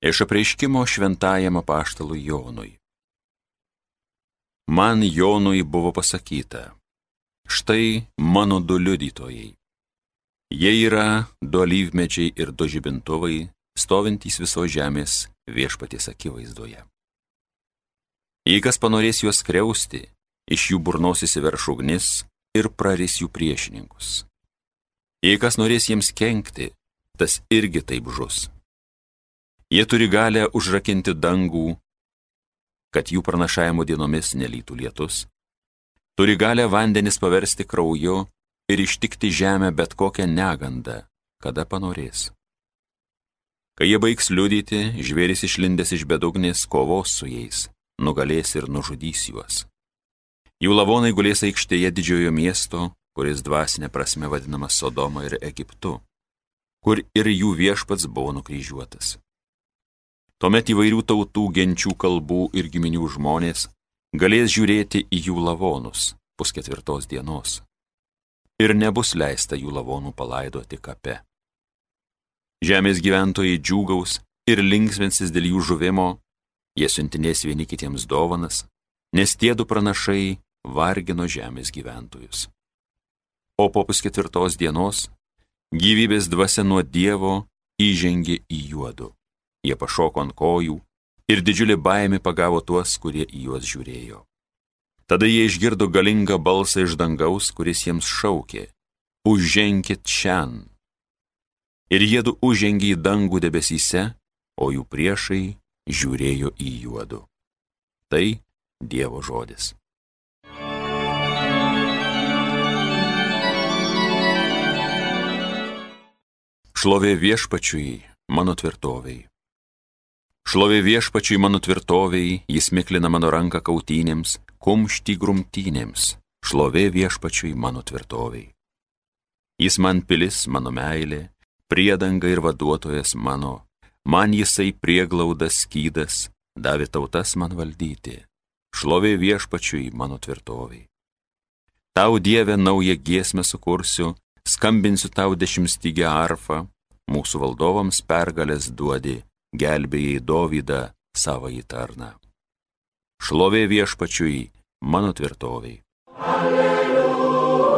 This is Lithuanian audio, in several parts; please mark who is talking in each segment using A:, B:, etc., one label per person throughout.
A: Iš apreiškimo šventajam apaštalui Jonui. Man Jonui buvo pasakyta, štai mano du liudytojai. Jie yra du alyvmedžiai ir du žibintuvai, stovintys viso žemės viešpaties akivaizdoje. Jei kas panorės juos kreusti, iš jų burnos įsiverš ugnis ir praris jų priešininkus. Jei kas norės jiems kenkti, tas irgi taip žus. Jie turi galę užrakinti dangų, kad jų pranašavimo dienomis nelytų lietus. Turi galę vandenis paversti krauju ir ištikti žemę bet kokią negandą, kada panorės. Kai jie baigs liudyti, žvėris išlindęs iš bedugnės kovos su jais, nugalės ir nužudys juos. Jų lavonai gulės aikštėje didžiojo miesto, kuris dvasinė prasme vadinamas Sodoma ir Egiptu, kur ir jų viešpats buvo nukryžiuotas. Tuomet įvairių tautų, genčių kalbų ir giminių žmonės galės žiūrėti į jų lavonus pusketvirtos dienos. Ir nebus leista jų lavonų palaidoti kape. Žemės gyventojai džiūgaus ir linksminsis dėl jų žuvimo, jie siuntinės vieni kitiems dovanas, nes tie du pranašai vargino žemės gyventojus. O po pusketvirtos dienos gyvybės dvasia nuo Dievo įžengė į juodu Jie pašoko ant kojų ir didžiulį baimį pagavo tuos, kurie į juos žiūrėjo. Tada jie išgirdo galingą balsą iš dangaus, kuris jiems šaukė - Užženkit šian. Ir jėdu užžengė į dangų debesyse, o jų priešai žiūrėjo į juodu. Tai Dievo žodis. Šlovė viešpačiui, mano tvirtoviai. Šlovė viešpačiui mano tvirtoviai, jis miklina mano ranką kautynėms, kumštį grumtynėms, šlovė viešpačiui mano tvirtoviai. Jis man pilis, mano meilė, priedanga ir vaduotojas mano, man jisai prieglaudas skydas, davė tautas man valdyti, šlovė viešpačiui mano tvirtoviai. Tau Dieve naują giesmę sukursiu, skambinsiu tau dešimtstygę arfą, mūsų valdovams pergalės duodi gelbėjai Dovydą savąjį tarną. Šlovė viešpačiui mano tvirtoviai. Alleluja,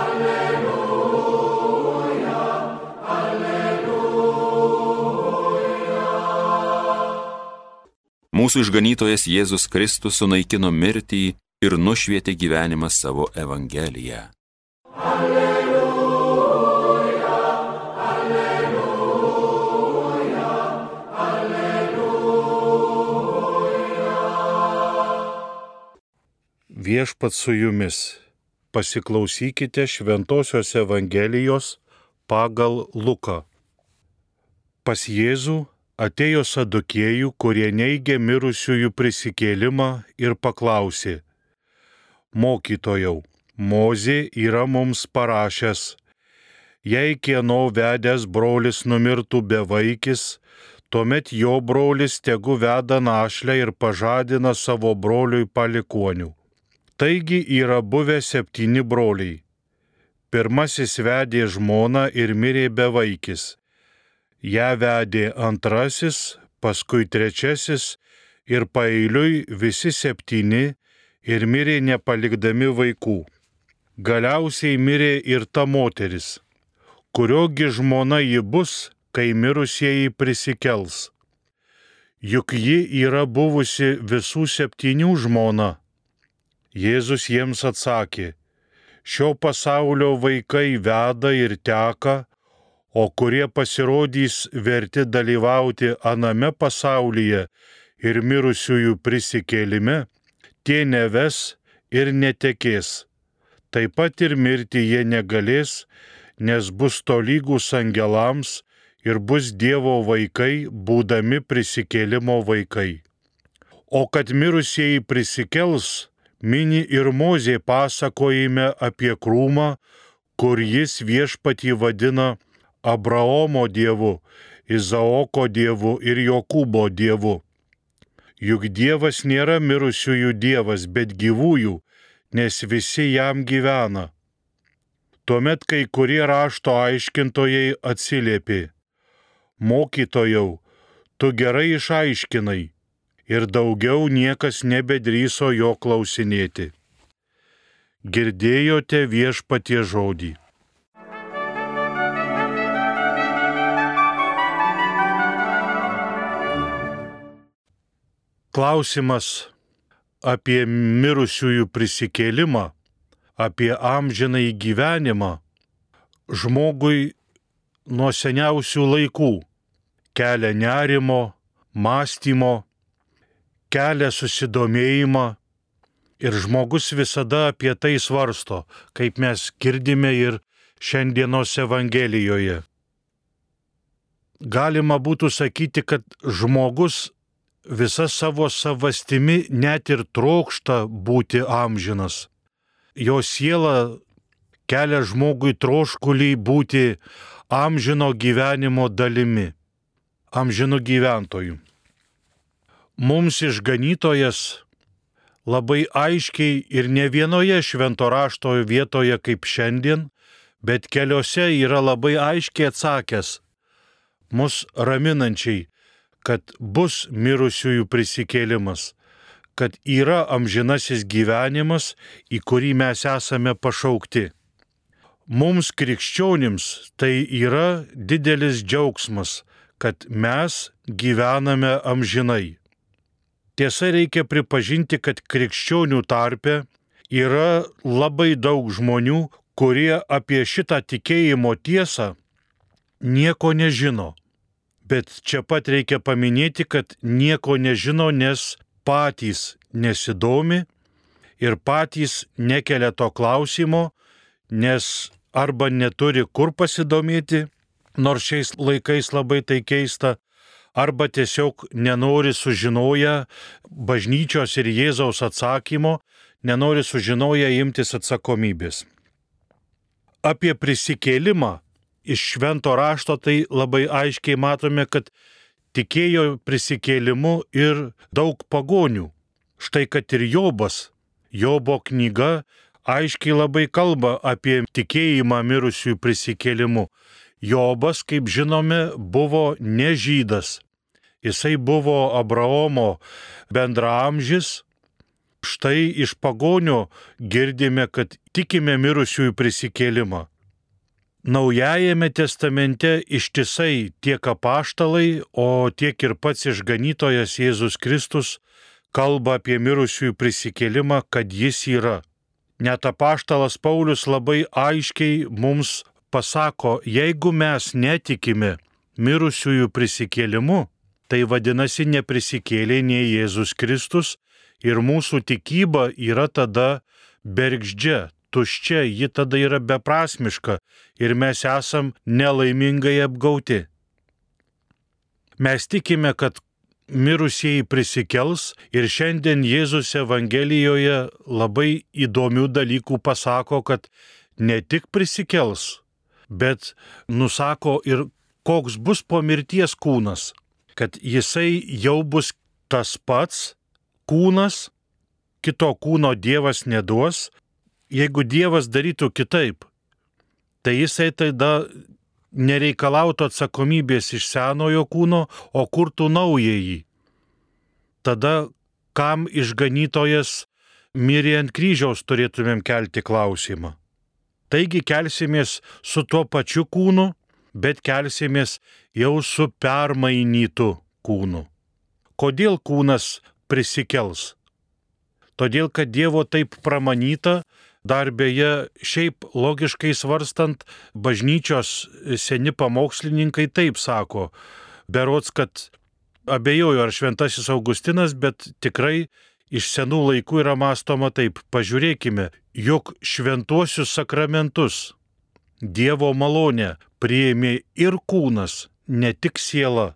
A: alleluja, alleluja. Mūsų išganytojas Jėzus Kristus sunaikino mirtį ir nušvietė gyvenimą savo Evangeliją. Alleluja.
B: Viešpat su jumis. Pasiklausykite Šventojios Evangelijos pagal Luką. Pas Jėzų atėjo sadukėjų, kurie neigė mirusiųjų prisikėlimą ir paklausė, Mokytojau, Mozė yra mums parašęs, jei kieno vedęs brolis numirtų be vaikis, tuomet jo brolis tegu veda našlę ir pažadina savo broliui palikonių. Taigi yra buvę septyni broliai. Pirmasis vedė žmoną ir mirė be vaikis. Ja vedė antrasis, paskui trečiasis ir paeiliui visi septyni ir mirė nepalikdami vaikų. Galiausiai mirė ir ta moteris, kuriogi žmona ji bus, kai mirusieji prisikels. Juk ji yra buvusi visų septynių žmona. Jėzus jiems atsakė, šio pasaulio vaikai veda ir teka, o kurie pasirodys verti dalyvauti aname pasaulyje ir mirusiųjų prisikėlime, tie neves ir netekės. Taip pat ir mirti jie negalės, nes bus tolygus angelams ir bus Dievo vaikai, būdami prisikėlimo vaikai. O kad mirusieji prisikels, mini ir Mozė pasakojime apie krūmą, kur jis viešpatį vadina Abraomo dievu, Izaoko dievu ir Jokūbo dievu. Juk Dievas nėra mirusiųjų Dievas, bet gyvųjų, nes visi jam gyvena. Tuomet kai kurie rašto aiškintojai atsiliepė, mokytojau, tu gerai išaiškinai ir daugiau niekas nebedryso jo klausinėti. Girdėjote viešpatie žodį. Klausimas apie mirusiųjų prisikėlimą, apie amžiną įgyvenimą žmogui nuo seniausių laikų kelia nerimo, mąstymo, kelia susidomėjimą ir žmogus visada apie tai svarsto, kaip mes girdime ir šiandienos Evangelijoje. Galima būtų sakyti, kad žmogus visa savo savastimi net ir trokšta būti amžinas. Jo siela kelia žmogui troškulį būti amžino gyvenimo dalimi, amžinų gyventojų. Mums išganytojas labai aiškiai ir ne vienoje švento rašto vietoje kaip šiandien, bet keliose yra labai aiškiai atsakęs, mus raminančiai, kad bus mirusiųjų prisikėlimas, kad yra amžinasis gyvenimas, į kurį mes esame pašaukti. Mums krikščionims tai yra didelis džiaugsmas, kad mes gyvename amžinai. Tiesa, reikia pripažinti, kad krikščionių tarpe yra labai daug žmonių, kurie apie šitą tikėjimo tiesą nieko nežino. Bet čia pat reikia paminėti, kad nieko nežino, nes patys nesidomi ir patys nekelia to klausimo, nes arba neturi kur pasidomėti, nors šiais laikais labai tai keista, arba tiesiog nenori sužinoję bažnyčios ir Jėzaus atsakymo, nenori sužinoję imtis atsakomybės. Apie prisikėlimą iš švento rašto tai labai aiškiai matome, kad tikėjo prisikėlimu ir daug pagonių. Štai kad ir Jobas, Jobo knyga aiškiai labai kalba apie tikėjimą mirusiųjų prisikėlimu. Jobas, kaip žinome, buvo nežydas. Jisai buvo Abraomo bendramžis. Štai iš pagonio girdime, kad tikime mirusiųjų prisikėlimą. Naujajame testamente ištisai tiek apaštalai, o tiek ir pats išganytojas Jėzus Kristus kalba apie mirusiųjų prisikėlimą, kad jis yra. Net apaštalas Paulius labai aiškiai mums pasako, jeigu mes netikime mirusiųjų prisikėlimu, tai vadinasi neprisikėlė nei Jėzus Kristus ir mūsų tikyba yra tada bergždžia, tuščia, ji tada yra beprasmiška ir mes esam nelaimingai apgauti. Mes tikime, kad mirusieji prisikels ir šiandien Jėzus Evangelijoje labai įdomių dalykų pasako, kad ne tik prisikels, bet nusako ir koks bus po mirties kūnas, kad jisai jau bus tas pats kūnas, kito kūno Dievas neduos, jeigu Dievas darytų kitaip, tai jisai tada nereikalautų atsakomybės iš senojo kūno, o kurtų naująjį. Tada kam išganytojas mirė ant kryžiaus turėtumėm kelti klausimą. Taigi kelsimės su tuo pačiu kūnu, bet kelsimės jau su permainytu kūnu. Kodėl kūnas prisikels? Todėl, kad Dievo taip pramanyta, Dar beje, šiaip logiškai svarstant, bažnyčios seni pamokslininkai taip sako, berots, kad abejoju ar šventasis Augustinas, bet tikrai iš senų laikų yra mąstoma taip, pažiūrėkime, jog šventuosius sakramentus Dievo malonė prieimė ir kūnas, ne tik siela,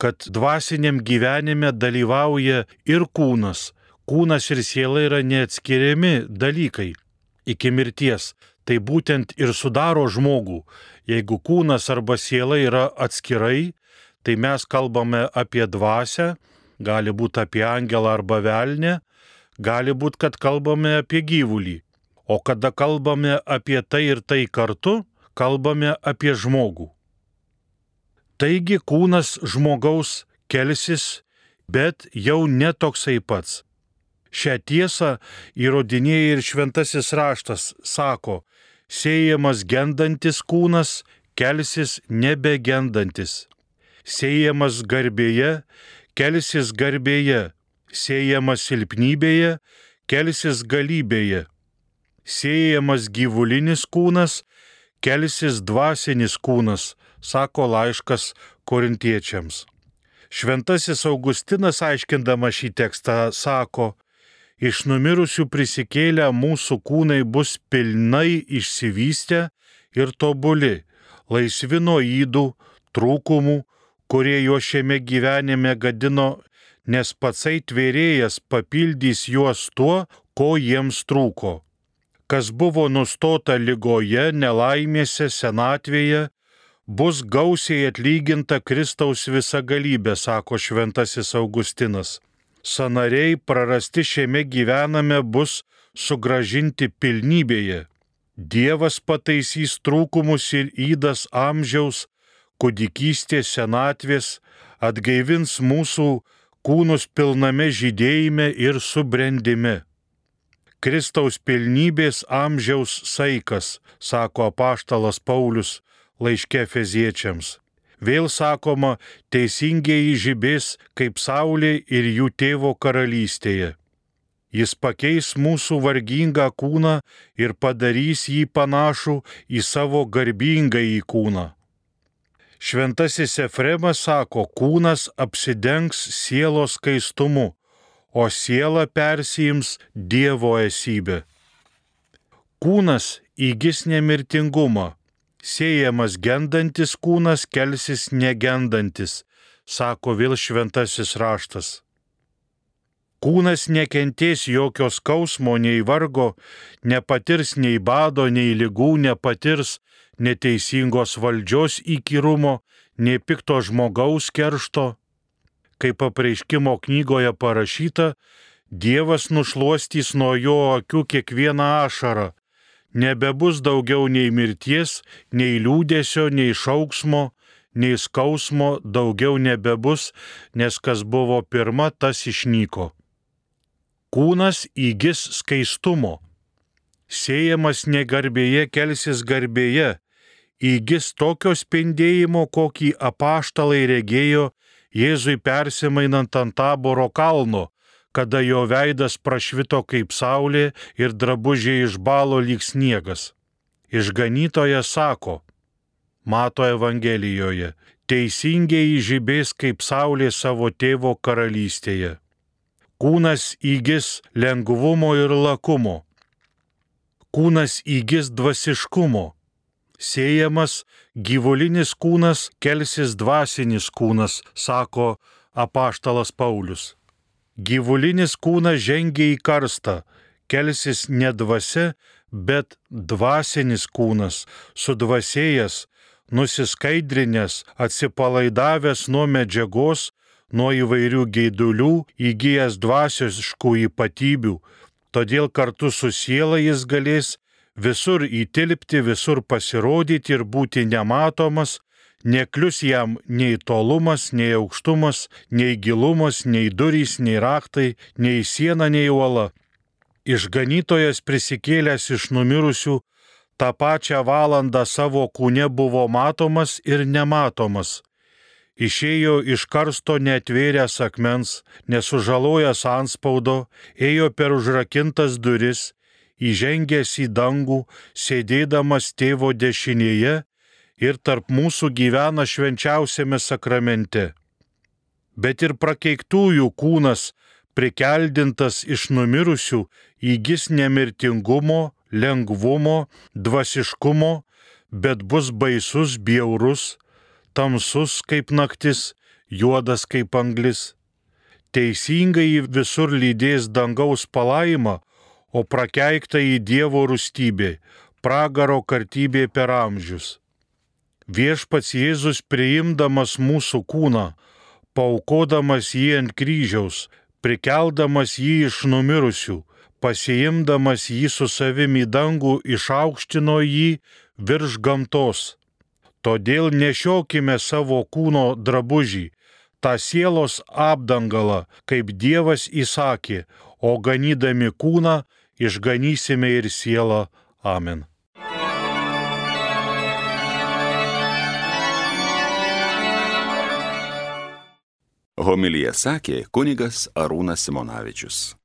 B: kad dvasiniam gyvenime dalyvauja ir kūnas, kūnas ir siela yra neatskiriami dalykai iki mirties. Tai būtent ir sudaro žmogų. Jeigu kūnas arba siela yra atskirai, tai mes kalbame apie dvasę, gali būti apie angelą arba velnę, gali būti, kad kalbame apie gyvulį. O kada kalbame apie tai ir tai kartu, kalbame apie žmogų. Taigi kūnas žmogaus kelsis, bet jau netoksai pats. Šią tiesą įrodinėja ir šventasis raštas, sako, sėjamas gendantis kūnas kelsis nebegendantis. Sėjamas garbėje, kelsis garbėje, sėjamas silpnybėje, kelsis galybėje. Sėjamas gyvulinis kūnas, kelsis dvasinis kūnas, sako laiškas korintiečiams. Šventasis Augustinas aiškindama šį tekstą sako, iš numirusių prisikėlę mūsų kūnai bus pilnai išsivystę ir tobuli, laisvi nuo įdų, trūkumų, kurie jo šiame gyvenime gadino, nes patsai tvėrėjas papildys juos tuo, ko jiems trūko. Kas buvo nustota lygoje, nelaimėse, senatvėje, bus gausiai atlyginta Kristaus visagalybė, sako šventasis Augustinas. Sanariai prarasti šiame gyvename bus sugražinti pilnybėje. Dievas pataisys trūkumus ir įdas amžiaus, kūdikystės, senatvės, atgaivins mūsų kūnus pilname žydėjime ir subrendime. Kristaus pilnybės amžiaus saikas, sako apaštalas Paulius laiške feziečiams. Vėl sakoma, teisingieji žibės kaip saulė ir jų tėvo karalystėje. Jis pakeis mūsų vargingą kūną ir padarys jį panašų į savo garbingą į kūną. Šventasis Efremas sako, kūnas apsidengs sielos skaistumu, o siela persijims Dievo esybę. Kūnas įgis nemirtingumą, sėjamas gendantis kūnas kelsis negendantis, sako vėl šventasis raštas. Kūnas nekentės jokio skausmo, nei vargo, nepatirs nei bado, nei lygų, nepatirs neteisingos valdžios įkyrumo, nei pikto žmogaus keršto. Kaip apreiškimo knygoje parašyta, Dievas nušuostys nuo jo akių kiekvieną ašarą, nebebus daugiau nei mirties, nei liūdėsio, nei šauksmo, nei skausmo daugiau nebebus, nes kas buvo pirma, tas išnyko. Kūnas įgis skaistumo. Sėjamas negarbėje kelsis garbėje, įgis tokio spindėjimo, kokį apaštalai regėjo Jėzui persimainant ant taboro kalno, kada jo veidas prašvito kaip saulė ir drabužiai išbalo lyg sniegas. Išganytojas sako, mato Evangelijoje, teisingiai žibės kaip saulė savo tėvo karalystėje. Kūnas įgis lengvumo ir lakumo. Kūnas įgis dvasiškumo. Sėjamas gyvulinis kūnas kelsis dvasinis kūnas, sako apaštalas Paulius. Gyvulinis kūnas žengia į karstą, kelsis ne dvasia, bet dvasinis kūnas, sudvasėjęs, nusiskaidrinęs, atsipalaidavęs nuo medžiagos, nuo įvairių geidulių, įgyjęs dvasiškų ypatybių, todėl kartu su siela jis galės visur įtilpti, visur pasirodyti ir būti nematomas, Neklius jam nei tolumas, nei aukštumas, nei gilumas, nei durys, nei raktai, nei siena, nei uola. Išganytojas prisikėlęs iš numirusių tą pačią valandą savo kūne buvo matomas ir nematomas. Išėjo iš karsto netvėręs akmens, nesužalojęs anspaudo, ėjo per užrakintas duris, įžengęs į dangų, sėdėdamas tėvo dešinėje ir tarp mūsų gyvena švenčiausiame sakramente. Bet ir prakeiktųjų kūnas, prikeldintas iš numirusių, įgis nemirtingumo, lengvumo, dvasiškumo, bet bus baisus, bjaurus, tamsus kaip naktis, juodas kaip anglis. Teisingai visur lydės dangaus palaima, o prakeikta į Dievo rūstybė, pragaro kartybė per amžius. Viešpats Jėzus priimdamas mūsų kūną, paukodamas jį ant kryžiaus, prikeldamas jį iš numirusių, pasiimdamas jį su savimi į dangų, išaukštino jį virš gamtos. Todėl nešiokime savo kūno drabužį, tą sielos apdangalą, kaip Dievas įsakė, o ganydami kūną išganysime ir sielą. Amen.
A: Homilyje sakė kunigas Arūnas Simonavičius.